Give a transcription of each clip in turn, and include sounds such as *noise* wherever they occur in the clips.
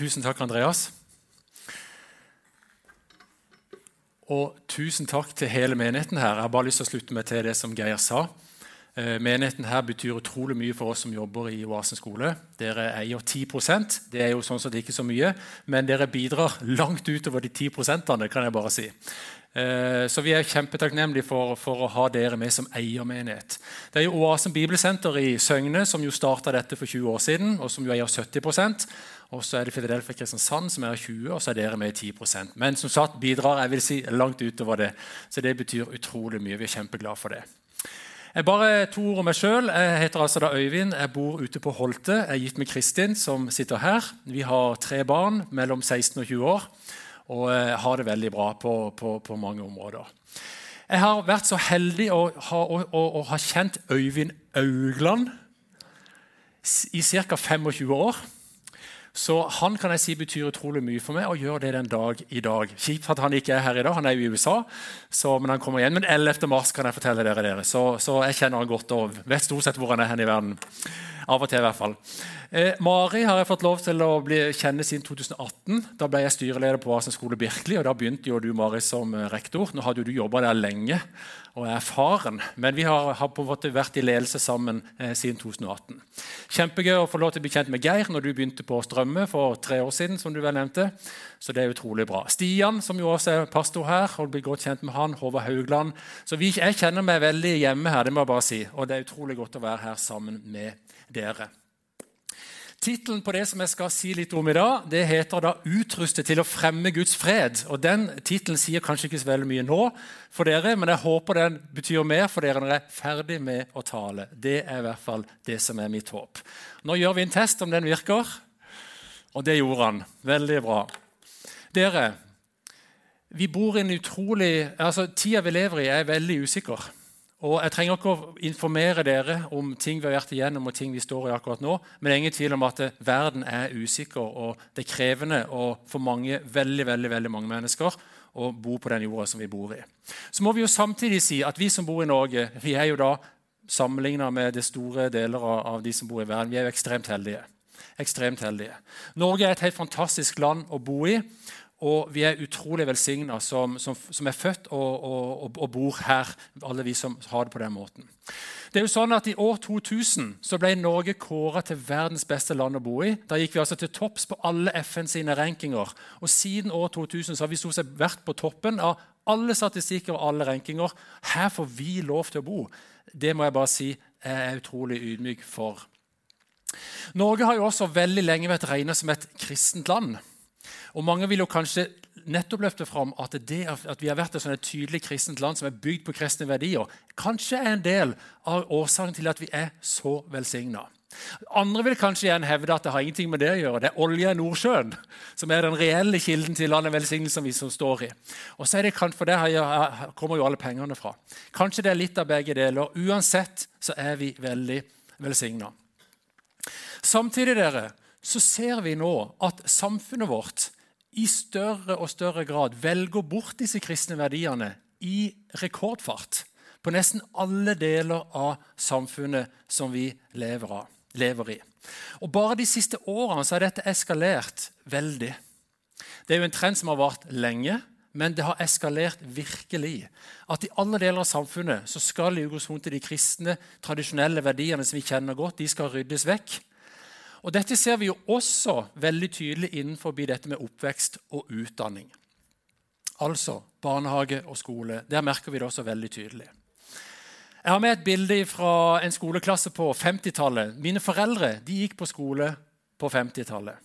Tusen takk, Andreas. Og tusen takk til hele menigheten her. Jeg har bare lyst til å slutte meg til det som Geir sa. Eh, menigheten her betyr utrolig mye for oss som jobber i Oasen skole. Dere eier 10% Det er jo sånn sett ikke så mye, men dere bidrar langt utover de 10% kan jeg bare si. Eh, så vi er kjempetakknemlige for, for, å ha dere med som eiermenighet. Det er jo Oasen bibelsenter i Søgne som jo starta dette for 20 år siden, og som jo eier 70 og så er det Filadelfia Kristiansand som er 20 og så er dere med i 10% Men som sagt bidrar jeg vil si, langt utover det. Så det betyr utrolig mye. Vi er kjempeglade for det. Jeg bare To ord om meg sjøl. Jeg heter altså da Øyvind. Jeg bor ute på Holte. Jeg er gitt med Kristin, som sitter her. Vi har tre barn mellom 16 og 20 år og eh, har det veldig bra på, på, på mange områder. Jeg har vært så heldig å ha, kjent Øyvind Augland i ca. 25 år. Så han kan jeg si betyr utrolig mye for meg, og gjør det den dag i dag. Kjipt at han ikke er her i dag, han er jo i USA, så, men han kommer igjen. Men 11. mars kan jeg fortelle dere, dere. Så, så jeg kjenner han godt og vet stort sett hvor han er hen i verden. Av og til, i hvert fall. Eh, Mari har jeg fått lov til å bli, kjenne siden 2018. Da ble jeg styreleder på Asen skole Birkeli, og da begynte jo du Mari, som eh, rektor. Nå hadde jo du jobba der lenge og er erfaren, men vi har, har, på en måte vært i ledelse sammen eh, siden 2018. Kjempegøy å få lov til å bli kjent med Geir når du begynte på Strømme for tre år siden. som du vel nevnte. Så det er utrolig bra. Stian, som jo også er pastor her, og blir godt kjent med han, Håvard Haugland. Så vi, jeg kjenner meg veldig hjemme her, det må jeg bare si. Og det er utrolig godt å være her sammen med dere. Tittelen på det som jeg skal si litt om i dag, det heter da 'Utruste til å fremme Guds fred'. Og Den tittelen sier kanskje ikke så veldig mye nå for dere, men jeg håper den betyr mer for dere når jeg er ferdig med å tale. Det er i hvert fall det som er mitt håp. Nå gjør vi en test om den virker, og det gjorde han. Veldig bra. Dere, vi bor i en utrolig altså Tida vi lever i, er veldig usikker. Og Jeg trenger ikke å informere dere om ting vi har vært igjennom og ting vi står i akkurat nå, men det er ingen tvil om at verden er usikker, og det er krevende og for mange, veldig, veldig, veldig mange mennesker å bo på den jorda som vi bor i. Så må vi jo samtidig si at vi som bor i Norge, vi er jo da sammenligna med det store deler av de som bor i verden, vi er jo ekstremt heldige. Ekstremt heldige. Norge er et helt fantastisk land å bo i. Og vi er utrolig velsigna som, som, som, er født og, og, og, bor her, alle vi som har det på den måten. Det er jo sånn at I år 2000 så ble Norge kåra til verdens beste land å bo i. Da gikk vi altså til topps på alle FN sine rankinger. Og Siden år 2000 så har vi stort sett vært på toppen av alle statistikker og alle rankinger. Her får vi lov til å bo. Det må jeg bare si jeg er utrolig ydmyk for. Norge har jo også veldig lenge vært regna som et kristent land. Og Mange vil jo kanskje nettopp løfte fram at det at vi har vært et sånn tydelig kristent land som er bygd på kristne verdier, kanskje er en del av årsaken til at vi er så velsigna. Andre vil kanskje igjen hevde at det har ingenting med det å gjøre. Det er olje i Nordsjøen som er den reelle kilden til all den velsignelsen vi som står i. Og så er det, For det kommer jo alle pengene fra. Kanskje det er litt av begge deler. Uansett så er vi veldig velsigna. Samtidig dere, så ser vi nå at samfunnet vårt i større og større grad velger bort disse kristne verdiene i rekordfart på nesten alle deler av samfunnet som vi lever, av, lever i. Og Bare de siste årene så har dette eskalert veldig. Det er jo en trend som har vart lenge, men det har eskalert virkelig. At i alle deler av samfunnet så skal i utgangspunktet de kristne, tradisjonelle verdiene som vi kjenner godt, de skal ryddes vekk. Og Dette ser vi jo også veldig tydelig innenfor dette med oppvekst og utdanning. Altså barnehage og skole. Der merker vi det også veldig tydelig. Jeg har med et bilde fra en skoleklasse på 50-tallet. Mine foreldre de gikk på skole på 50-tallet.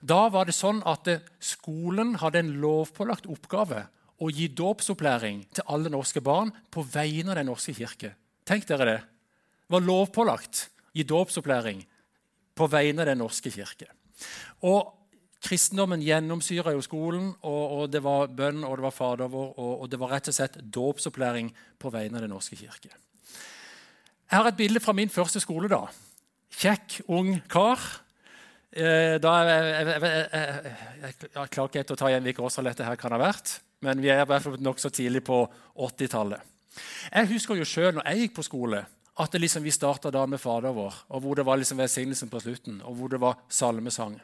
Da var det sånn at skolen hadde en lovpålagt oppgave å gi dåpsopplæring til alle norske barn på vegne av Den norske kirke. Tenk dere det. Det var lovpålagt å gi dåpsopplæring på vegne av Den norske kirke. Og Kristendommen gjennomsyra jo skolen, og, og, det var bønn og det var Fader vår, og, og, det var rett og slett dåpsopplæring på vegne av Den norske kirke. Jeg har et bilde fra min første skoledag. Kjekk, ung kar. Eh, da, jeg, jeg, jeg, jeg, klarer ikke helt å ta igjen hvilket årstall dette her kan ha vært, men vi er i hvert fall nokså tidlig på 80-tallet. Jeg husker jo sjøl når jeg gikk på skole, at liksom vi starta da med Fader vår, og hvor det var liksom velsignelsen på slutten, og hvor det var salmesang.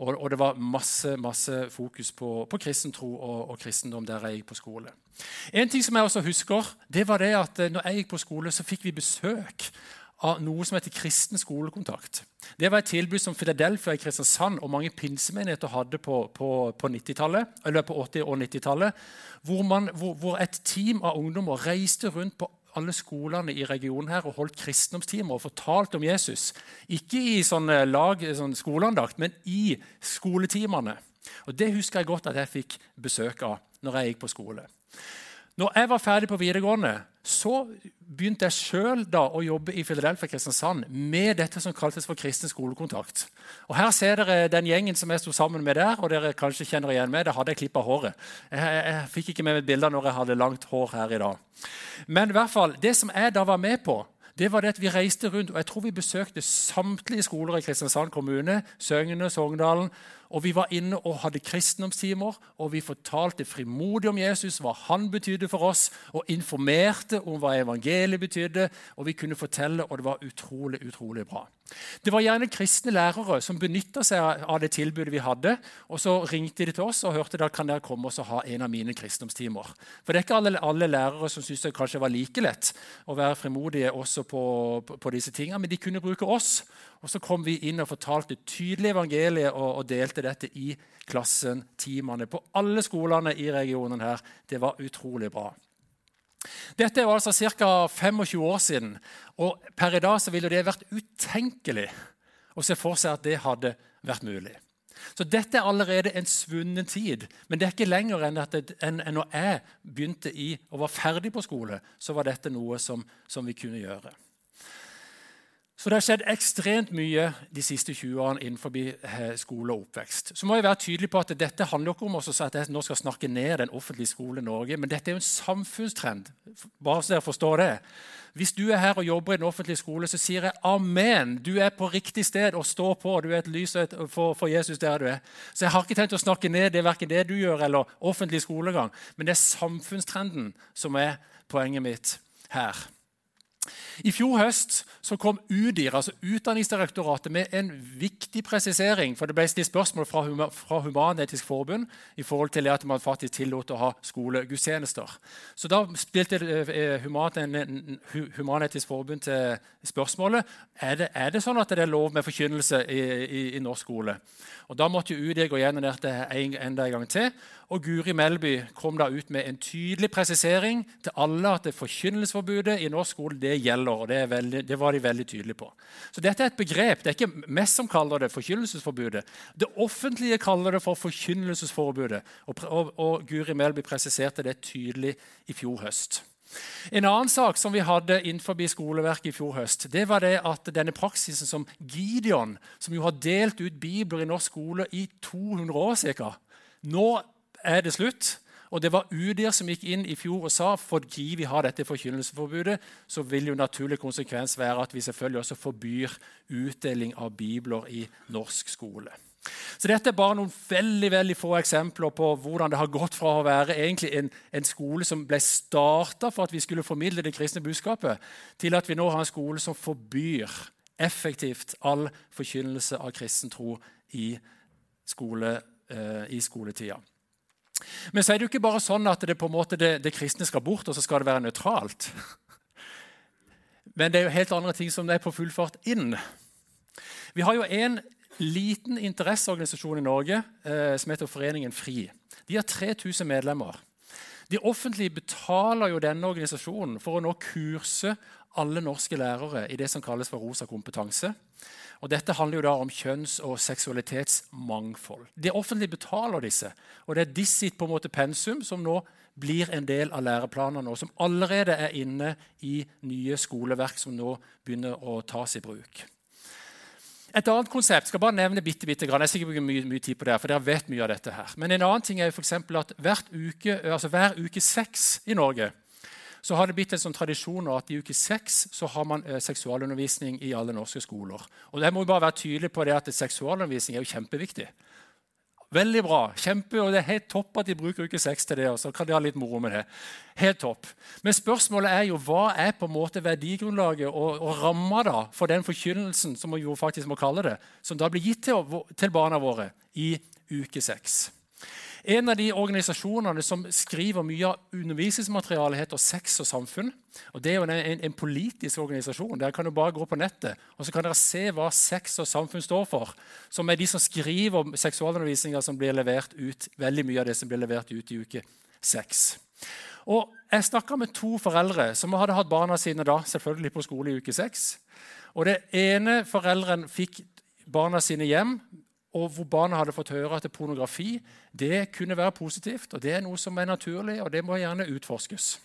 Og, og det var masse, masse fokus på, på kristen tro og, og, kristendom der jeg gikk på skole. En ting som jeg også husker, det var det at når jeg gikk på skole, så fikk vi besøk av noe som heter kristen skolekontakt. Det var et tilbud som Philadelphia i Kristiansand og mange pinsemenigheter hadde på, på, på 80- og 90-tallet. Hvor, hvor, hvor, et team av ungdommer reiste rundt på alle skolene i regionen her og holdt kristendomstimer og fortalte om Jesus. Ikke i sånne lag, sånn skoleandakt, men i skoletimene. Og Det husker jeg godt at jeg fikk besøk av når jeg gikk på skole. Når jeg var ferdig på videregående, så begynte jeg sjøl å jobbe i Philadelphia Kristiansand med dette som kaltes for kristen skolekontakt. Og Her ser dere den gjengen som jeg sto sammen med der. og dere kanskje kjenner igjen med, Der hadde jeg klippa håret. Jeg, jeg, jeg, fikk ikke med meg bilder når jeg hadde langt hår her i dag. Men i hvert fall, det som jeg da var med på, det var det at vi reiste rundt, og jeg tror vi besøkte samtlige skoler i Kristiansand kommune. Søgne, Sogndalen, og Vi var inne og hadde kristendomstimer, og vi fortalte frimodig om Jesus, hva han betydde for oss, og informerte om hva evangeliet betydde. og Vi kunne fortelle, og det var utrolig, utrolig bra. Det var gjerne kristne lærere som benytta seg av det tilbudet vi hadde. og Så ringte de til oss og hørte da kan dere komme og ha en av mine kristendomstimer. For det er ikke alle, alle lærere som syntes det kanskje var like lett å være frimodige også på, på, på disse tingene, men de kunne bruke oss. Og Så kom vi inn og fortalte tydelig evangeliet og, og delte dette i klassen, timene, på alle skolene i regionen. her. Det var utrolig bra. Dette er altså ca. 25 år siden. og Per i dag så ville det vært utenkelig å se for seg at det hadde vært mulig. Så dette er allerede en svunnen tid. Men det er ikke lenger enn at enn, enn når jeg begynte i og var ferdig på skole, så var dette noe som, som vi kunne gjøre. Så det har skjedd ekstremt mye de siste 20 årene innenfor eh, skole og oppvekst. Så må jeg være tydelig på at Dette handler ikke om at jeg nå skal snakke ned den offentlige skolen i Norge, men dette er jo en samfunnstrend. bare så dere forstår det. Hvis du er her og jobber i den offentlige skole, så sier jeg amen. Du er på riktig sted og står på. Du er et lys for, for, Jesus der du er. Så jeg har ikke tenkt å snakke ned det verken det du gjør, eller offentlig skolegang. Men det er samfunnstrenden som er poenget mitt her. I fjor høst så kom UDIR, altså Utdanningsdirektoratet med en viktig presisering. for Det ble stilt spørsmål fra, fra Human-Etisk Forbund i forhold til at man faktisk tillot å ha skolegudstjenester. Så Da spilte eh, Human-Etisk Forbund til spørsmålet er det, er det sånn at det er lov med forkynnelse i, i, i norsk skole. Og Da måtte UDIR gå gjennom dette enda en gang til. Og Guri Melby kom da ut med en tydelig presisering til alle at det forkynnelsesforbudet i norsk skole det gjelder. og det, veldig, det, var de veldig tydelige på. Så dette er et begrep. Det er ikke mest som kaller det forkynnelsesforbudet. Det offentlige kaller det for forkynnelsesforbudet. Og, og, og Guri Melby presiserte det tydelig i fjor høst. En annen sak som vi hadde innenfor skoleverket i fjor høst, det var det at denne praksisen som Gideon, som jo har delt ut bibler i norsk skole i 200 år ca. Nå er det slutt. Og Det var UDIR som gikk inn i fjor og sa fordi vi har dette forkynnelsesforbudet, så vil jo naturlig konsekvens være at vi selvfølgelig også forbyr utdeling av bibler i norsk skole. Så Dette er bare noen veldig veldig få eksempler på hvordan det har gått fra å være egentlig en, en skole som ble starta for at vi skulle formidle det kristne budskapet, til at vi nå har en skole som forbyr effektivt all forkynnelse av kristen tro i, skole, eh, i skoletida. Men så er det jo ikke bare sånn at det, på en måte det, det kristne skal bort, og så skal det være nøytralt. Men det er jo helt andre ting som er på full fart inn. Vi har jo en liten interesseorganisasjon i Norge eh, som heter Foreningen FRI. De har 3000 medlemmer. De offentlige betaler jo denne organisasjonen for å nå kurse alle norske lærere i det som kalles for rosa kompetanse. Og Dette handler jo da om kjønns- og seksualitetsmangfold. Det offentlige betaler disse, og det er disse på en måte pensum som nå blir en del av læreplanene, og som allerede er inne i nye skoleverk som nå begynner å tas i bruk. Et annet konsept skal bare nevne bitte, bitte grann. Jeg skal mye, mye, tid på det, for dere vet mye av dette her. Men en annen ting er jo for at uke, altså hver uke seks i Norge så har det blitt en sånn tradisjon at i uke seks så har man eh, seksualundervisning i alle norske skoler. Og jeg må bare være tydelig på det at Seksualundervisning er jo kjempeviktig. Veldig bra. kjempe, og Det er helt topp at de bruker uke seks til det. og så kan de ha litt moro med det. Helt topp. Men spørsmålet er jo hva er på en måte verdigrunnlaget og, og ramma da for den forkynnelsen som vi jo faktisk må kalle det, som da blir gitt til, til barna våre i uke seks. En av de organisasjonene som skriver mye av undervisningsmaterialet, heter Sex og samfunn. Og Det er jo en, en, politisk organisasjon. Dere kan jo bare gå på nettet og så kan dere se hva Sex og samfunn står for. Som er de som skriver om seksualundervisninga som blir levert ut, veldig mye av det som blir levert ut i uke seks. Og Jeg snakka med to foreldre som hadde hatt barna sine da, selvfølgelig på skole i uke seks. Og Det ene foreldren fikk barna sine hjem og hvor barna hadde fått høre at pornografi det kunne være positivt, og det er noe som er naturlig, og det må gjerne utforskes.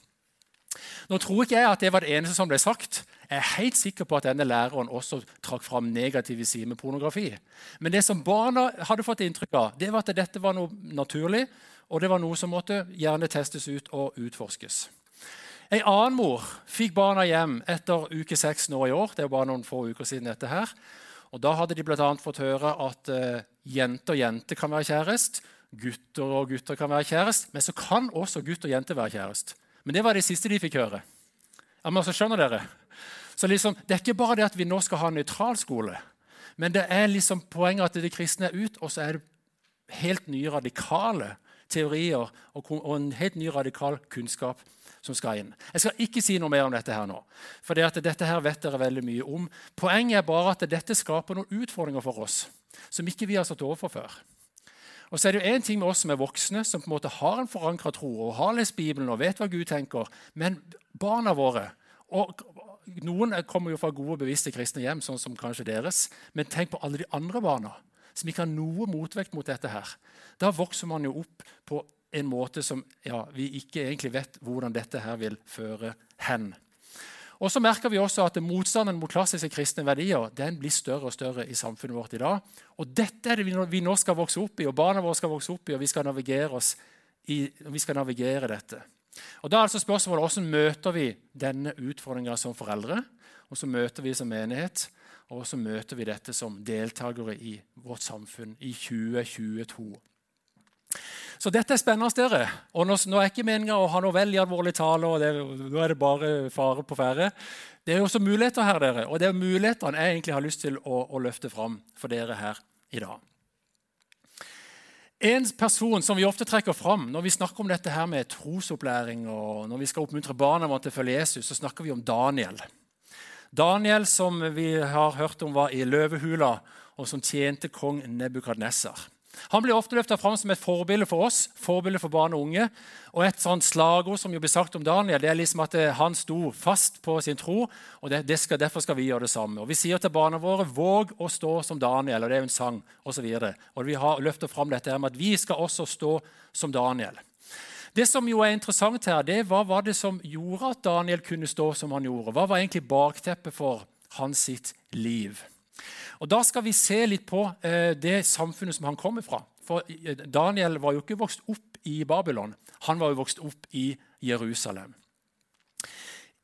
Nå tror ikke jeg at det var det eneste som ble sagt. Jeg er helt sikker på at denne læreren også trakk fram negative sider med pornografi. Men det som barna hadde fått inntrykk av, det var at dette var noe naturlig, og det var noe som måtte gjerne testes ut og utforskes. En annen mor fikk barna hjem etter uke seks nå i år. Det er bare noen få uker siden dette her. Og Da hadde de bl.a. fått høre at uh, jente og jente kan være kjæreste, gutter og gutter kan være kjæreste, men så kan også gutt og jente være kjæreste. Men det var det siste de fikk høre. Ja, men så skjønner dere? Så liksom, Det er ikke bare det at vi nå skal ha en nøytral skole, men det er liksom poenget at det kristne er ut, og så er det helt nye radikale teorier og, en helt ny radikal kunnskap som skal inn. Jeg skal ikke si noe mer om dette her nå, for dette her vet dere veldig mye om. Poenget er bare at dette skaper noen utfordringer for oss som ikke vi har stått overfor før. Og så er det jo en ting med oss som er voksne, som på en måte har en forankra tro og har lest Bibelen og vet hva Gud tenker. Men barna våre og Noen kommer jo fra gode, bevisste kristne hjem, sånn som kanskje deres. Men tenk på alle de andre barna som ikke har noe motvekt mot dette. her. Da vokser man jo opp på en måte som ja, vi ikke egentlig vet hvordan dette her vil føre hen. Og så merker vi også at Motstanden mot klassiske kristne verdier den blir større og større i samfunnet vårt i dag. Og Dette er det vi nå skal vokse opp i, og barna våre skal vokse opp i, og vi skal navigere, i, vi skal navigere dette. Og Da er altså spørsmålet hvordan møter vi denne utfordringa som foreldre, og så møter vi som menighet, og så møter vi dette som deltakere i vårt samfunn i 2022. Så dette er spennende. dere. Og Nå, nå er ikke meninga å ha noe veldig alvorlig tale. og det, Nå er det bare fare på ferde. Det er jo også muligheter her, dere. Og det er mulighetene jeg egentlig har lyst til å, å løfte fram for dere her i dag. En person som vi ofte trekker fram når vi snakker om dette her med trosopplæring, og når vi skal oppmuntre barna våre til å følge Jesus, så snakker vi om Daniel. Daniel, som vi har hørt om var i løvehula, og som tjente kong Nebukadnessar. Han blir ofte løfta fram som et forbilde for oss, forbilde for barn og unge. Og Et sånt slagord som jo blir sagt om Daniel, det er liksom at eh, han sto fast på sin tro. og det, det skal, Derfor skal vi gjøre det samme. Og Vi sier til barna våre 'våg å stå som Daniel', og det er jo en sang osv. Vi har løfter fram dette med at vi skal også stå som Daniel. Det som jo er interessant her, det er hva var det som gjorde at Daniel kunne stå som han gjorde? Hva var egentlig bakteppet for hans sitt liv? Og Da skal vi se litt på eh, det samfunnet som han kommer fra. For eh, Daniel var jo ikke vokst opp i Babylon, han var jo vokst opp i Jerusalem.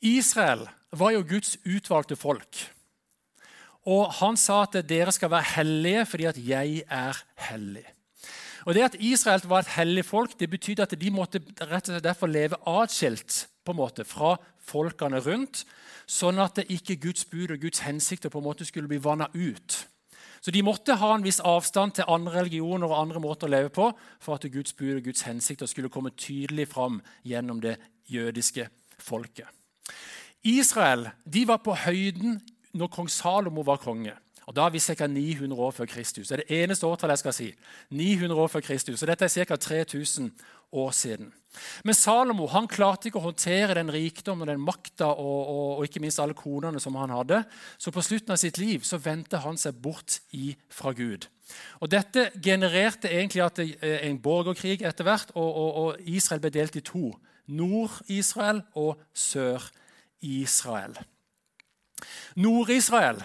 Israel var jo Guds utvalgte folk. Og han sa at dere skal være hellige fordi at jeg er hellig. Og Det at Israel var et hellig folk, det betydde at de måtte rett og slett derfor leve atskilt på en måte, fra folkene rundt sånn at det ikke Guds bud og Guds hensikter på en måte skulle bli vanna ut. Så De måtte ha en viss avstand til andre religioner og andre måter å leve på for at Guds bud og Guds hensikter skulle komme tydelig fram gjennom det jødiske folket. Israel de var på høyden når kong Salomo var konge. Og Da er vi ca. 900 år før Kristus. Det er det eneste årtallet jeg skal si. 900 år før Kristus. Og Dette er ca. 3000 år siden. Men Salomo han klarte ikke å håndtere den rikdommen og den makta og, ikke minst alle konene som han hadde. Så på slutten av sitt liv så vendte han seg bort fra Gud. Og Dette genererte egentlig at eh, en borgerkrig etter hvert, og, og Israel ble delt i to. Nord-Israel og Sør-Israel. Nord-Israel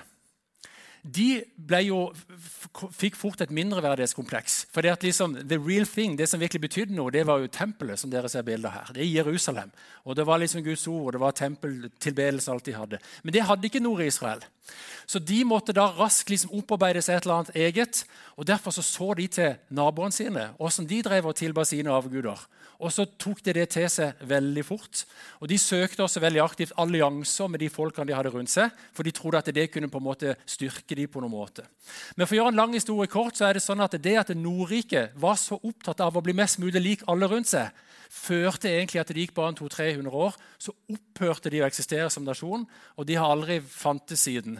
de jo, fikk fort et mindreverdighetskompleks. For det at liksom, the real thing, det som virkelig betydde noe, det var jo tempelet. som dere ser bilder her. Det er Jerusalem. Og Det var liksom Guds ord, og det var tempeltilbedelse alt de hadde. Men det hadde ikke nord i Israel. Så de måtte da raskt liksom opparbeide seg et eller annet eget. og Derfor så, så de til naboene sine, åssen de drev og tilba sine avguder. Og så tok de det til seg veldig fort. Og De søkte også veldig aktivt allianser med de folkene de hadde rundt seg, for de trodde at det kunne på en måte styrke dem på noen måte. Men for å gjøre en lang historie kort, så er det sånn at det at Nordrike var så opptatt av å bli mest mulig lik alle rundt seg, førte egentlig at det gikk bare 200-300 år, så opphørte de å eksistere som nasjon, og de har aldri fantes siden.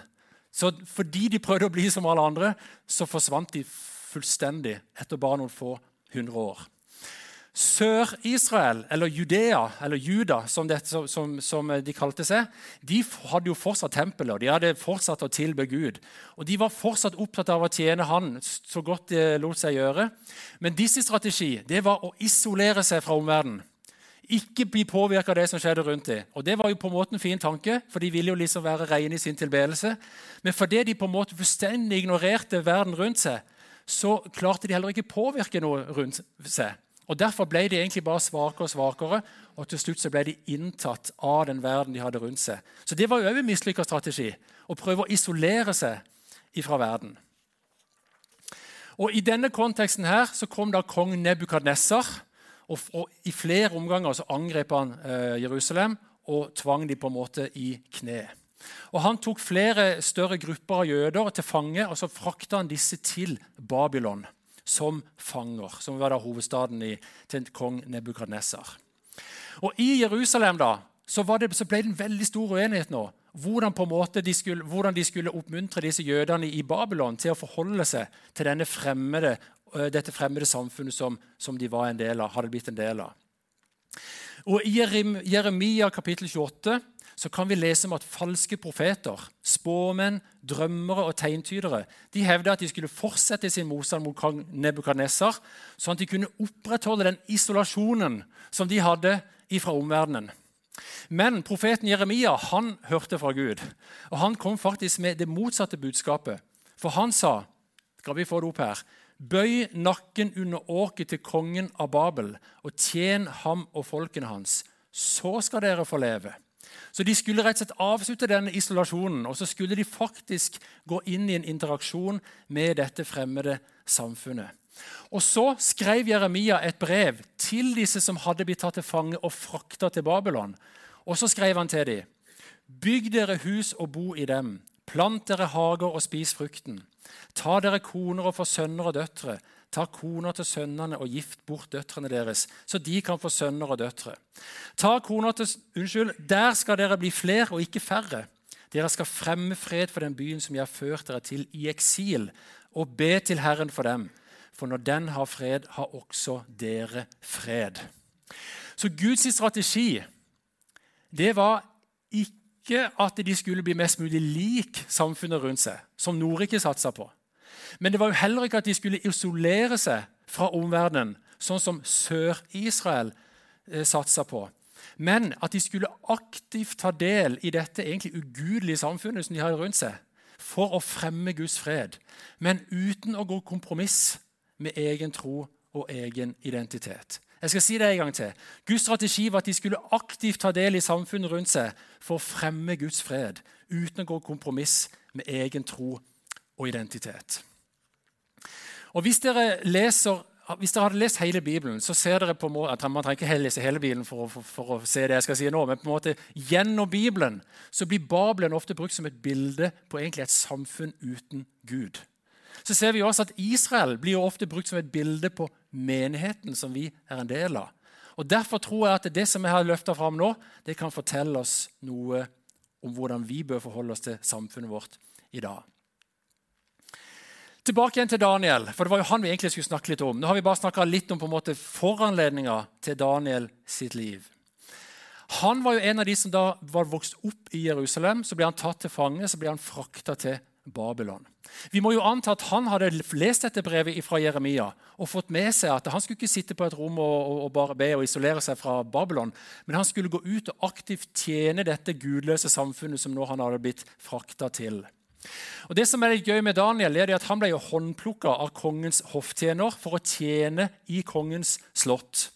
Så fordi de prøvde å bli som alle andre, så forsvant de fullstendig etter bare noen få hundre år. Sør-Israel, eller Judea, eller Juda, som, det, som, som, de kalte seg, de hadde jo fortsatt tempelet, og de hadde fortsatt å tilbe Gud. Og De var fortsatt opptatt av å tjene Han så godt det lot seg gjøre. Men disse strategi det var å isolere seg fra omverdenen. Ikke bli påvirka av det som skjedde rundt dem. Og Det var jo på en måte en fin tanke, for de ville jo liksom være rene i sin tilbedelse. Men fordi de på en måte fullstendig ignorerte verden rundt seg, så klarte de heller ikke påvirke noe rundt seg. Og Derfor ble de egentlig bare svakere og svakere, og til slutt så ble de inntatt av den verden de hadde rundt seg. Så det var jo en mislykka strategi, å prøve å isolere seg fra verden. Og I denne konteksten her så kom da kong Nebukadnessar. Og, og, I flere omganger så angrep han eh, Jerusalem og tvang de på en måte i kne. Og Han tok flere større grupper av jøder til fange, og så frakta han disse til Babylon som fanger, som var da hovedstaden i, til kong Nebukadnesar. Og I Jerusalem da, så, det, så, ble det en veldig stor uenighet nå. Hvordan, de skulle, hvordan de skulle oppmuntre disse jødene i Babylon til å forholde seg til fremmede, dette fremmede samfunnet som, som, de av, hadde blitt en del av. Og I Jeremia kapittel 28 så kan vi lese om at falske profeter, spåmenn, drømmere og tegntydere de hevda at de skulle fortsette sin motstand mot kong Nebukadnesar, sånn at de kunne opprettholde den isolasjonen som de hadde fra omverdenen. Men profeten Jeremia han hørte fra Gud, og han kom faktisk med det motsatte budskapet. For han sa skal vi få det opp her, Bøy nakken under åket til kongen av Babel, og tjen ham og folkene hans. Så skal dere få leve. Så De skulle rett og slett avslutte denne isolasjonen og så skulle de faktisk gå inn i en interaksjon med dette fremmede samfunnet. Og Så skrev Jeremia et brev til disse som hadde blitt tatt til fange og frakta til Babylon. Og Så skrev han til dem.: Bygg dere hus og bo i dem. Plant dere hager og spis frukten. Ta dere koner og få sønner og døtre. Ta kona til sønnene og gift bort døtrene deres, så de kan få sønner og døtre. Ta kona til, unnskyld, Der skal dere bli flere og ikke færre. Dere skal fremme fred for den byen som jeg har ført dere til i eksil, og be til Herren for dem. For når den har fred, har også dere fred. Så Guds strategi det var ikke at de skulle bli mest mulig lik samfunnet rundt seg, som Norike satsa på. Men det var jo heller ikke at de skulle isolere seg fra omverdenen, sånn som Sør-Israel eh, satsa på. Men at de skulle aktivt ta del i dette egentlig ugudelige samfunnet som de hadde rundt seg, for å fremme Guds fred, men uten å gå kompromiss med egen tro og egen identitet. Jeg skal si det en gang til. Guds strategi var at de skulle aktivt ta del i samfunnet rundt seg for å fremme Guds fred, uten å gå kompromiss med egen tro og identitet. Og hvis dere, leser, hvis dere hadde lest hele Bibelen, så ser dere på at Man trenger ikke lese hele Bibelen for, for, for, å se det jeg skal si nå, men på en måte gjennom Bibelen så blir Babelen ofte brukt som et bilde på egentlig et samfunn uten Gud. Så ser vi også at Israel blir ofte brukt som et bilde på menigheten som vi er en del av. Og Derfor tror jeg at det som jeg har løfta fram nå, det kan fortelle oss noe om hvordan vi bør forholde oss til samfunnet vårt i dag. Tilbake igjen til Daniel, for det var jo han vi egentlig skulle snakke litt om. Nå har vi bare snakka litt om på en måte foranledninga til Daniel sitt liv. Han var jo en av de som da var vokst opp i Jerusalem. Så ble han tatt til fange, så ble han frakta til Babylon. Vi må jo anta at han hadde lest dette brevet fra Jeremia og fått med seg at han skulle ikke sitte på et rom og, og, og bare be og isolere seg fra Babylon, men han skulle gå ut og aktivt tjene dette gudløse samfunnet som nå han hadde blitt frakta til. Og det som er litt gøy med Daniel, er at Han ble jo håndplukka av kongens hofftjener for å tjene i kongens slott.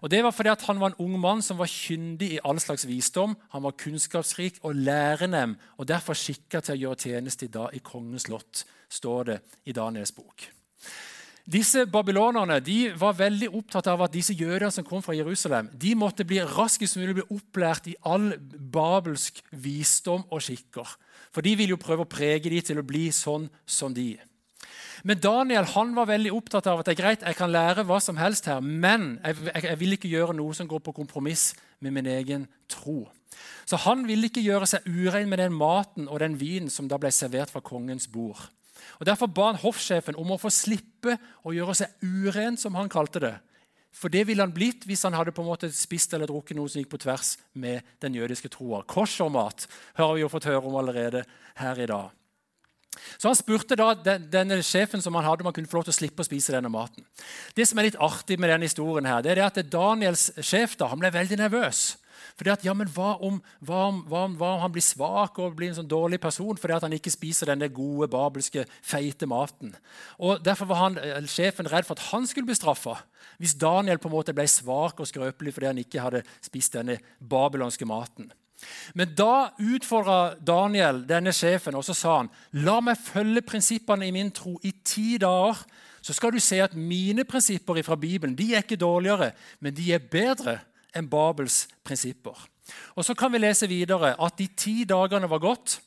Og Det var fordi han var en ung mann som var kyndig i all slags visdom. Han var kunnskapsrik og lærenem, og derfor skikka til å gjøre tjeneste i, i kongens slott, står det i Daniels bok. Disse Babylonerne de var veldig opptatt av at disse jødene som kom fra Jerusalem, de måtte bli raskest mulig bli opplært i all babelsk visdom og skikker. For de ville jo prøve å prege dem til å bli sånn som de. Men Daniel han var veldig opptatt av at det er greit, jeg kan lære hva som helst her, men jeg, jeg, jeg vil ikke gjøre noe som går på kompromiss med min egen tro. Så han ville ikke gjøre seg urein med den maten og den vinen som da ble servert fra kongens bord. Og Derfor ba han hoffsjefen om å få slippe å gjøre seg uren, som han kalte det. For det ville han blitt hvis han hadde på en måte spist eller drukket noe som gikk på tvers med den jødiske troa. Koshermat har vi jo fått høre om allerede her i dag. Så Han spurte da denne sjefen som han hadde, om han kunne få lov til å slippe å spise denne maten. Det som er litt artig med denne historien, her, det er at Daniels sjef da, han ble veldig nervøs. Fordi at, ja, men hva om, hva, om, hva, om, hva om, han blir svak og blir en sånn dårlig person fordi at han ikke spiser denne gode, babelske, feite maten? Og Derfor var han, eh, sjefen redd for at han skulle bli straffa hvis Daniel på en måte ble svak og skrøpelig fordi han ikke hadde spist denne babylonske maten. Men da utfordra Daniel denne sjefen, og så sa han la meg følge prinsippene i min tro i ti dager. Så skal du se at mine prinsipper fra Bibelen de er ikke dårligere, men de er bedre enn Babels prinsipper. Og Så kan vi lese videre at de ti dagene var gått,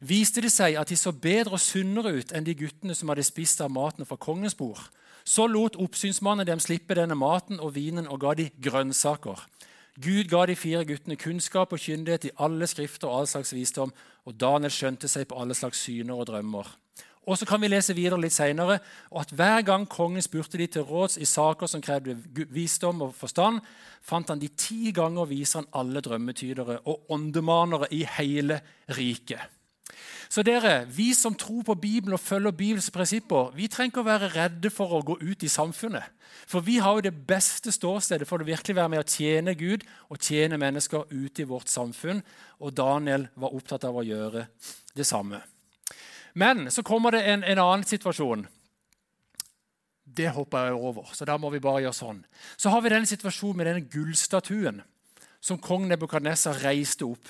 viste det seg at de så bedre og sunnere ut enn de guttene som hadde spist av maten fra kongens bord. Så lot oppsynsmannen dem slippe denne maten og vinen og ga de grønnsaker. Gud ga de fire guttene kunnskap og kyndighet i alle skrifter og all slags visdom, og Daniel skjønte seg på alle slags syner og drømmer. Og så kan vi lese videre litt senere, at Hver gang kongen spurte de til råds i saker som krevde visdom og forstand, fant han de ti ganger viser han alle drømmetydere og åndemanere i hele riket. Så dere, Vi som tror på Bibelen og følger Bibels prinsipper, vi trenger ikke å være redde for å gå ut i samfunnet. For vi har jo det beste ståstedet for å virkelig være med å tjene Gud og tjene mennesker ute i vårt samfunn. Og Daniel var opptatt av å gjøre det samme. Men så kommer det en, en annen situasjon. Det hopper jeg over, så da må vi bare gjøre sånn. Så har vi denne situasjonen med denne gullstatuen som kong Nebukadnesar reiste opp.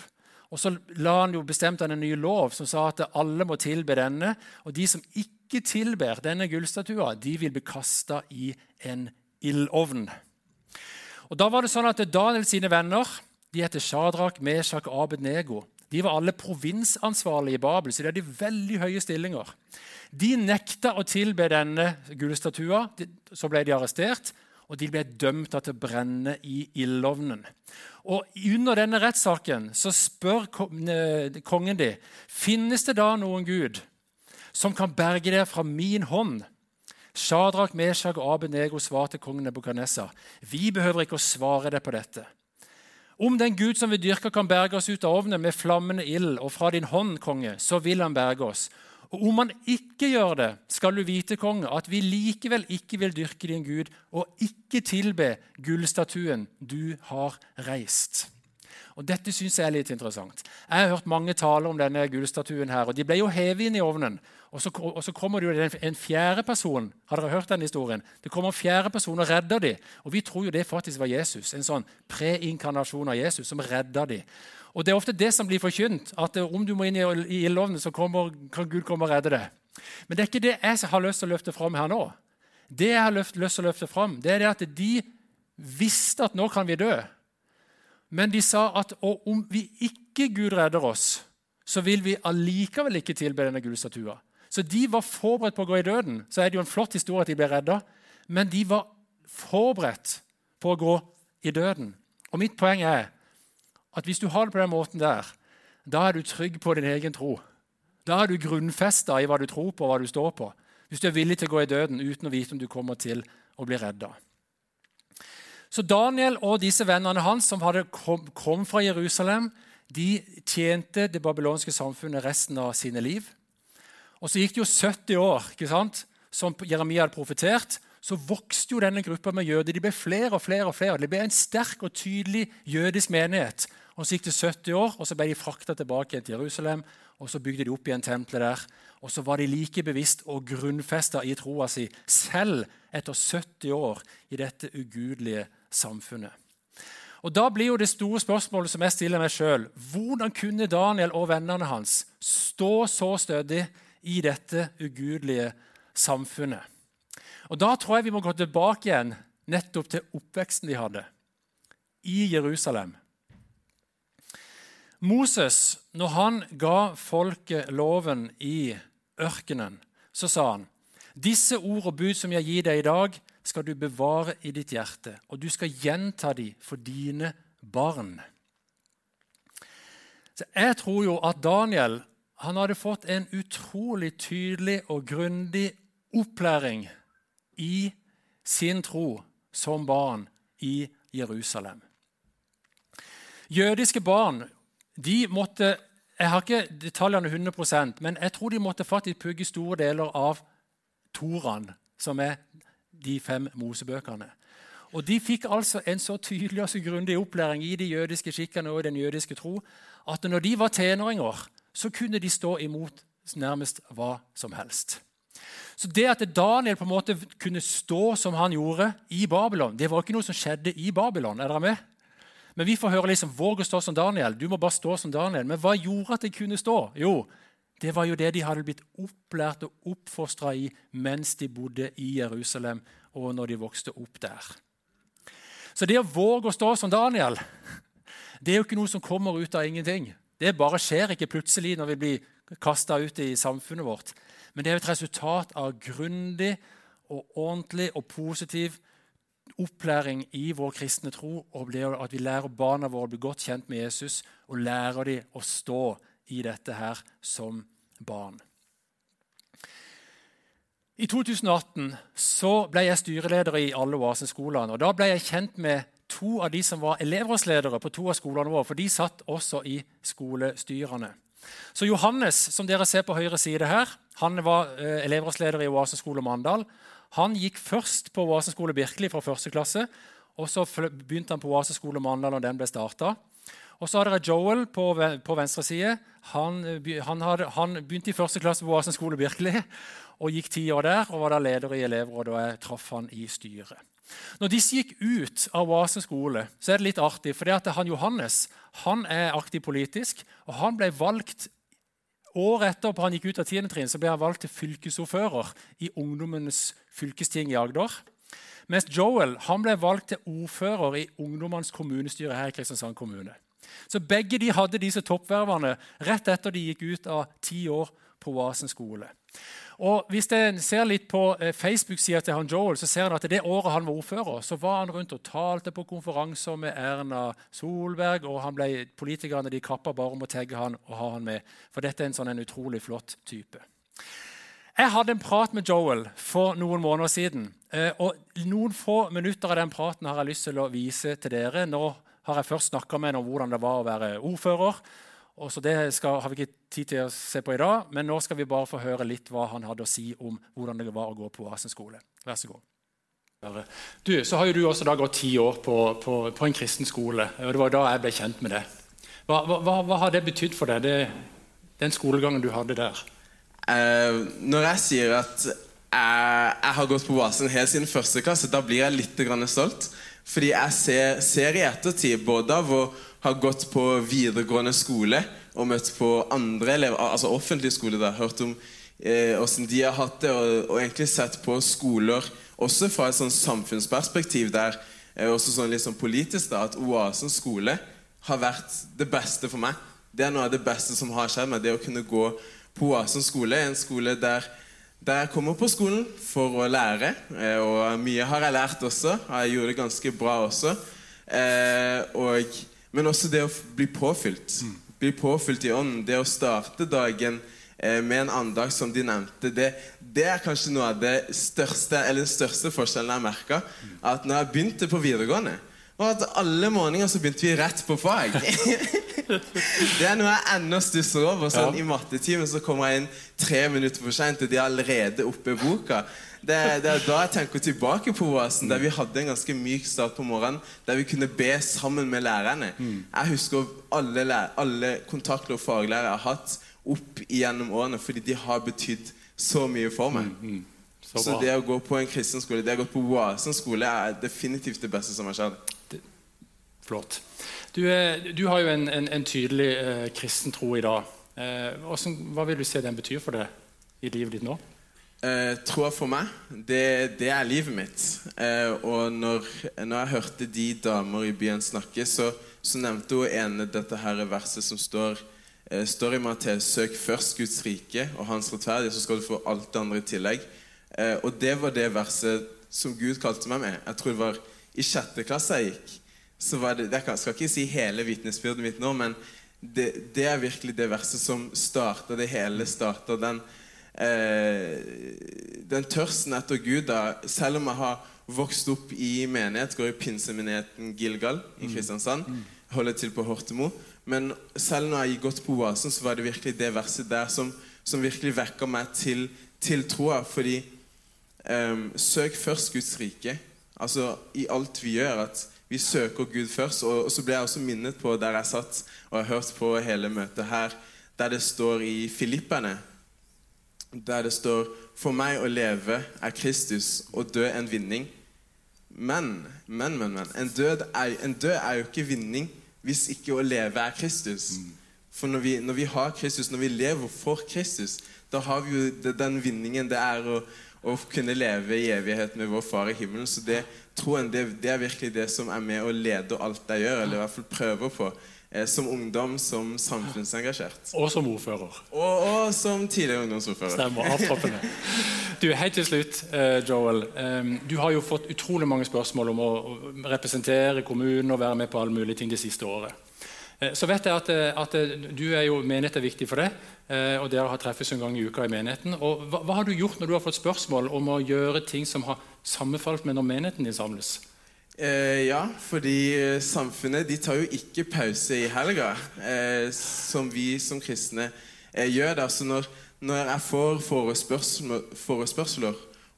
Og Så la han jo bestemt en ny lov som sa at alle må tilbe denne. Og de som ikke tilber denne gullstatua, de vil bli kasta i en ildovn. Og Da var det sånn at Daniel sine venner de heter Shadrach, Meshach og Abednego. De var alle provinsansvarlige i Babel, så de hadde veldig høye stillinger. De nekta å tilbe denne gullstatua. Så ble de arrestert, og de ble dømt til å brenne i ildovnen. Og Under denne rettssaken så spør kongen de finnes det da noen gud som kan berge dere fra min hånd. Shadrach, Meshach og Abenego svarte kongen Nebukadnessar. Vi behøver ikke å svare deg på dette. Om den Gud som vi dyrker, kan berge oss ut av ovnen med flammende ild, og fra din hånd, konge, så vil han berge oss. Og om han ikke gjør det, skal du vite, konge, at vi likevel ikke vil dyrke din Gud og ikke tilbe gullstatuen du har reist. Og Dette synes jeg er litt interessant. Jeg har hørt mange taler om denne gullstatuen. her, og De ble jo hevet inn i ovnen. Og så, og så kommer det jo en fjerde person. Har dere hørt den historien? Det kommer en fjerde person og redder dem. Og Vi tror jo det faktisk var Jesus, en sånn preinkarnasjon av Jesus som redder dem. Og Det er ofte det som blir forkynt, at om du må inn i ildovnen, så kommer, kan Gud komme og redde deg. Men det er ikke det jeg har lyst til å løfte fram her nå. Det jeg har lyst til å løfte fram, det er det at de visste at nå kan vi dø. Men de sa at om vi ikke Gud redder oss, så vil vi allikevel ikke tilbe denne gullstatua. Så de var forberedt på å gå i døden. Så er det jo en flott historie at de ble redda. Men de var forberedt på å gå i døden. Og mitt poeng er at hvis du har det på den måten der, da er du trygg på din egen tro. Da er du grunnfesta i hva du tror på og hva du står på. Hvis du er villig til å gå i døden uten å vite om du kommer til å bli redda. Så Daniel og disse vennene hans som kom, kom fra Jerusalem, de tjente det babylonske samfunnet resten av sine liv. Og Så gikk det jo 70 år, ikke sant? som Jeremia hadde profetert. Så vokste jo denne gruppa med jøder. De ble flere og flere. og flere. Det ble en sterk og tydelig jødisk menighet. Og Så gikk det 70 år, og så ble de frakta tilbake til Jerusalem. og Så bygde de opp igjen tempelet der. Og så var de like bevisst og grunnfesta i troa si, selv etter 70 år i dette ugudelige samfunnet. Og Da blir jo det store spørsmålet som jeg stiller meg sjøl, hvordan kunne Daniel og vennene hans stå så stødig i dette ugudelige samfunnet? Og Da tror jeg vi må gå tilbake igjen nettopp til oppveksten de hadde i Jerusalem. Moses, når han ga folket loven i ørkenen, så sa han disse ord og bud som jeg gir deg i dag, skal du bevare i ditt hjerte, og du skal gjenta dem for dine barn. Så Jeg tror jo at Daniel han hadde fått en utrolig tydelig og grundig opplæring i sin tro som barn i Jerusalem. Jødiske barn de måtte Jeg har ikke detaljene 100% men jeg tror de måtte faktisk pugge store deler av Toran, som er de fem Mosebøkene. Og De fikk altså en så tydelig og så grundig opplæring i de jødiske skikkene og den jødiske tro at når de var tenåringer, så kunne de stå imot nærmest hva som helst. Så Det at Daniel på en måte kunne stå som han gjorde i Babylon, det var ikke noe som skjedde i Babylon. er dere med? Men vi får høre liksom, våg å stå som Daniel. Du må bare stå som Daniel. Men hva gjorde at de kunne stå? Jo, det var jo det de hadde blitt opplært og oppfostra i mens de bodde i Jerusalem, og når de vokste opp der. Så det å våge å stå som Daniel, *laughs* det er jo ikke noe som kommer ut av ingenting. Det bare skjer ikke plutselig når vi blir kasta ut i samfunnet vårt. Men det er et resultat av grundig og ordentlig og positiv opplæring i vår kristne tro, og at vi lærer barna våre å bli godt kjent med Jesus og lærer dem å stå i dette her som barn. I 2018 så ble jeg styreleder i alle oaseskolene. og Da ble jeg kjent med to av de som var elevrådsledere på to av skolene våre. For de satt også i skolestyrene. Så Johannes, som dere ser på høyre side her, han var eh, elevrådsleder i Oaseskole Mandal. Han gikk først på Oaseskole Birkeli fra første klasse. og Så begynte han på Oaseskole Mandal når den ble starta. Og så har dere Joel på, på venstre side. Han, han, hadde, han, begynte i første klasse på Oasen skole Birkeli og gikk ti år der og var da leder i elevrådet. og Jeg traff han i styret. Når disse gikk ut av Oasen skole, så er det litt artig. For det at han Johannes han er aktiv politisk, og han ble valgt Året at han gikk ut av 10. trinn, så ble han valgt til fylkesordfører i Ungdommens fylkesting i Agder. Mens Joel han ble valgt til ordfører i Ungdommens kommunestyre her i Kristiansand kommune. Så begge de hadde disse toppvervene rett etter de gikk ut av ti år på Oasen skole. Og Hvis en ser litt på eh, Facebook-sida til han Joel, så ser en at det året han var ordfører, så var han rundt og talte på konferanser med Erna Solberg, og han ble, politikerne de kappa bare om å tagge han og ha han med. For dette er en sånn en utrolig flott type. Jeg hadde en prat med Joel for noen måneder siden. Eh, og Noen få minutter av den praten har jeg lyst til å vise til dere. Nå har jeg først snakka med ham om hvordan det var å være ordfører. Og så Det skal, har vi ikke tid til å se på i dag, men nå skal vi bare få høre litt hva han hadde å si om hvordan det var å gå på Oasen skole. Vær så god. Du, så har jo du også da gått ti år på, på, på, en kristen skole. og Det var da jeg ble kjent med det. Hva, hva, hva har det betydd for deg, det, den skolegangen du hadde der? Eh, når jeg sier at jeg, jeg har gått på Oasen helt siden første klasse, da blir jeg litt stolt. Fordi jeg ser, ser i ettertid både av å ha gått på videregående skole og møtt på andre elever, altså offentlig skole, da, hørt om åssen eh, de har hatt det, og, og, egentlig sett på skoler også fra et sånn samfunnsperspektiv der eh, også sånn litt sånn politisk da, at Oasen skole har vært det beste for meg. Det er noe av det beste som har skjedd meg, det å kunne gå på Oasen skole. En skole der der jeg kommer på skolen for å lære, eh, og mye har jeg lært også. Jeg gjorde det ganske bra også. Eh, og, men også det å bli påfylt. Mm. Bli påfylt i ånden. Det å starte dagen eh, med en andag som de nevnte, det, det, er kanskje noe av det største, eller den største forskjellen jeg merka. Mm. At når jeg begynte på videregående, og at alle morgener så begynte vi rett på fag. *laughs* det er noe jeg ennå stusser over. Sånn, ja. I mattetimen så kommer jeg inn tre minutter for seint, og de er allerede oppe i boka. Det, det er da jeg tenker tilbake på Oasen, der vi hadde en ganske myk start på morgenen. Der vi kunne be sammen med lærerne. Jeg husker alle, læ- alle kontakter og faglærere jeg har hatt opp igjennom årene, fordi de har betydd så mye for meg. Så Så det å gå på en kristen skole, det å gå på Oasen skole, er definitivt det beste som har skjedd. Flott. Du, er- du har jo en, en, en tydelig eh, kristen tro i dag. Eh, hvordan, hva vil du se den betyr for deg i livet ditt nå? Eh, troa for meg, det, det er livet mitt. Eh, og når, når jeg hørte de damer i byen snakke, så, så nevnte hun ene dette her verset som står, eh, står i Matteus. Søk først Guds rike og hans rettferdighet, så skal du få alt det andre i tillegg. Eh, og det var det verset som Gud kalte meg med. Jeg tror det var i sjette klasse jeg gikk. Så var det, Jeg skal ikke si hele vitnesbyrdet mitt nå, men det, det er virkelig det verset som starta det hele. Starta den eh, den tørsten etter Gud, da, selv om jeg har vokst opp i menighet, går i pinsemenigheten Gilgal i Kristiansand, holder til på Hortemo, men selv når jeg har gått på Oasen, så var det virkelig det verset der som, som virkelig vekker meg til, til troa. Fordi eh, søk først Guds rike. Altså i alt vi gjør, at vi søker Gud først. Og, og så ble jeg også minnet på der jeg satt og har hørt på hele møtet her, der det står i Filippene der det står For meg å leve er Kristus, og dø en vinning. Men, men, men, men en, død er, en død er jo ikke vinning hvis ikke å leve er Kristus. For når vi, når vi har Kristus, når vi lever for Kristus, da har vi jo den vinningen det er å, å kunne leve i evighet med vår Far i himmelen. Så det troen, det, det er virkelig det som er med å lede alt jeg gjør, eller i hvert fall prøver på. Eh, som ungdom, som samfunnsengasjert. Og som ordfører. Og, og som tidligere ungdomsordfører. Stemmer. Avtroppende. Du, Helt til slutt, eh, Joel. Du har jo fått utrolig mange spørsmål om å representere kommunen og være med på alle mulige ting det siste året. Eh, Så vet jeg at, at du er jo menighet er viktig for deg, og dere har treffes en gang i uka i menigheten. Og hva, hva har du gjort når du har fått spørsmål om å gjøre ting som har sammenfalt med når menigheten din samles? Eh, ja, fordi eh, samfunnet de tar jo ikke pause i helga, eh, som vi som kristne eh, gjør. det. Altså når, når jeg får forespørsler,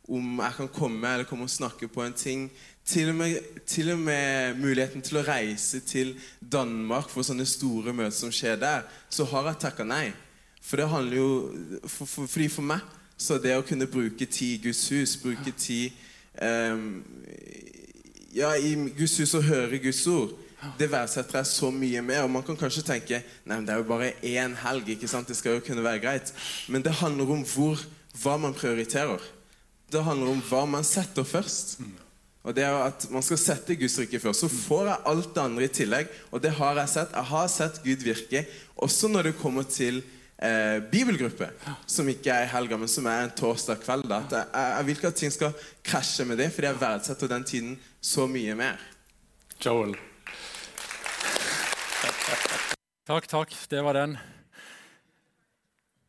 om jeg kan komme eller komme og snakke på en ting, til og, med, til og med muligheten til å reise til Danmark for sånne store møter som skjer der, så har jeg takka nei. For det handler jo for, for, Fordi for meg så det å kunne bruke tid i Guds hus, bruke tid ehm, ja, i Guds hus og høre Guds ord, det verdsetter jeg så mye mer. Og man kan kanskje tenke nei, men det er jo bare én helg. ikke sant? Det skal jo kunne være greit. Men det handler om hvor, hva man prioriterer. Det handler om hva man setter først. Og det er at Man skal sette Guds rike først. Så får jeg alt det andre i tillegg. Og det har jeg sett. Jeg har sett Gud virke også når det kommer til eh, bibelgruppe, som ikke er i helga, men som er en torsdag kveld. Da. At jeg, jeg, jeg vil ikke at ting skal krasje med det, fordi jeg verdsetter den tiden så mye mer. Joel. Takk, takk. Det var den.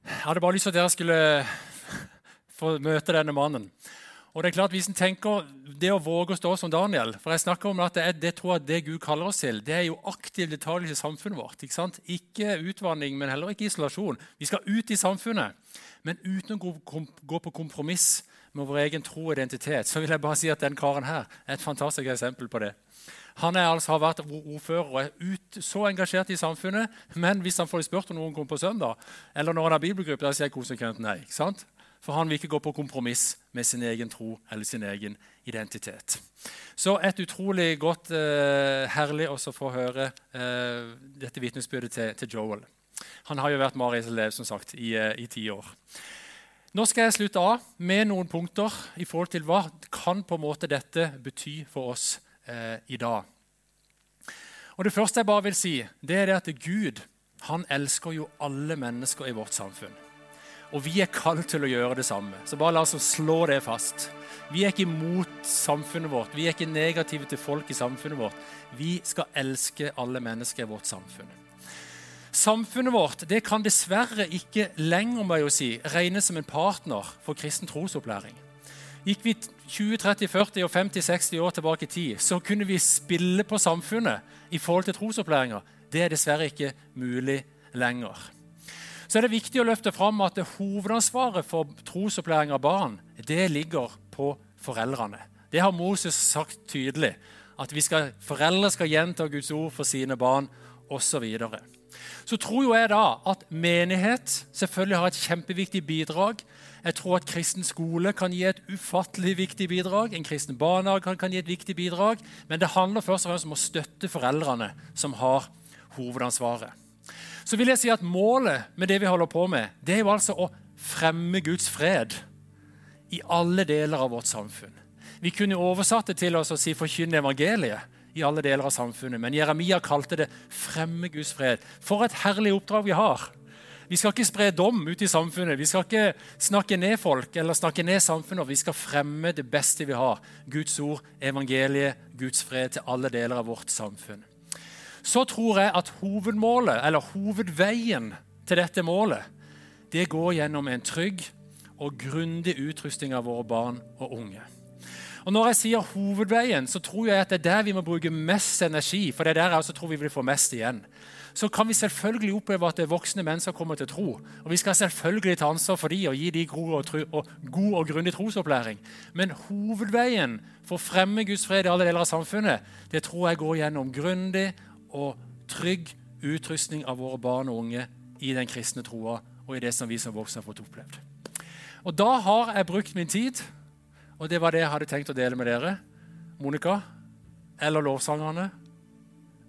Jeg hadde bare lyst til at dere skulle få møte denne mannen. Og Det er klart, hvis en tenker det å våge å stå som Daniel For jeg snakker om at det, er, det tror jeg det Gud kaller oss til, det er jo aktiv deltakelse i samfunnet vårt. Ikke sant? Ikke utvandring, men heller ikke isolasjon. Vi skal ut i samfunnet, men uten å gå, på kompromiss med vår egen tro og identitet. Så vil jeg bare si at den karen her er et fantastisk eksempel på det. Han altså, har vært ordfører og er ut, så engasjert i samfunnet. Men hvis han får spurt om noen kommer på søndag, eller når han har bibelgruppe, da sier jeg konsekvent nei. ikke sant? For han vil ikke gå på kompromiss med sin egen tro eller sin egen identitet. Så et utrolig godt, eh, herlig å få høre eh, dette vitnesbyrdet til, til Joel. Han har jo vært Maris elev som sagt, i, eh, i ti år. Nå skal jeg slutte av med noen punkter i forhold til hva kan på en måte dette bety for oss eh, i dag. Og Det første jeg bare vil si, det er det at Gud han elsker jo alle mennesker i vårt samfunn. Og vi er kalt til å gjøre det samme. Så bare la oss slå det fast. Vi er ikke imot samfunnet vårt. Vi er ikke negative til folk i samfunnet vårt. Vi skal elske alle mennesker i vårt samfunn. Samfunnet vårt det kan dessverre ikke lenger må jeg jo si, regnes som en partner for kristen trosopplæring. Gikk vi 20, 30, 40 og 50, 60 år tilbake i tid, så kunne vi spille på samfunnet i forhold til trosopplæringa. Det er dessverre ikke mulig lenger. Så er det viktig å løfte fram at hovedansvaret for trosopplæring av barn det ligger på foreldrene. Det har Moses sagt tydelig. At skal, foreldre skal gjenta Guds ord for sine barn osv. Så, så tror jo jeg da at menighet selvfølgelig har et kjempeviktig bidrag. Jeg tror at kristen skole kan gi et ufattelig viktig bidrag. En kristen barnehage kan, kan gi et viktig bidrag. Men det handler først og fremst om å støtte foreldrene som har hovedansvaret. Så vil jeg si at Målet med det vi holder på med, det er jo altså å fremme Guds fred i alle deler av vårt samfunn. Vi kunne oversatt det til oss å si 'forkynne evangeliet' i alle deler av samfunnet, men Jeremia kalte det 'fremme Guds fred'. For et herlig oppdrag vi har! Vi skal ikke spre dom ut i samfunnet. Vi skal ikke snakke ned folk eller snakke ned samfunnet. Vi skal fremme det beste vi har. Guds ord, evangeliet, Guds fred til alle deler av vårt samfunn. Så tror jeg at hovedmålet, eller hovedveien til dette målet, det går gjennom en trygg og grundig utrusting av våre barn og unge. Og Når jeg sier hovedveien, så tror jeg at det er der vi må bruke mest energi. for det er der jeg også tror vi vil få mest igjen. Så kan vi selvfølgelig oppleve at det er voksne mennesker kommer til tro. Og vi skal selvfølgelig ta ansvar for de og gi de god og, og, god og grundig trosopplæring. Men hovedveien for å fremme Guds fred i alle deler av samfunnet det tror jeg går gjennom grundig og trygg utrustning av våre barn og unge i den kristne troa og i det som vi som voksne har fått opplevd. Og Da har jeg brukt min tid og det var det jeg hadde tenkt å dele med dere. Monica eller lovsangerne,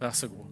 vær så god.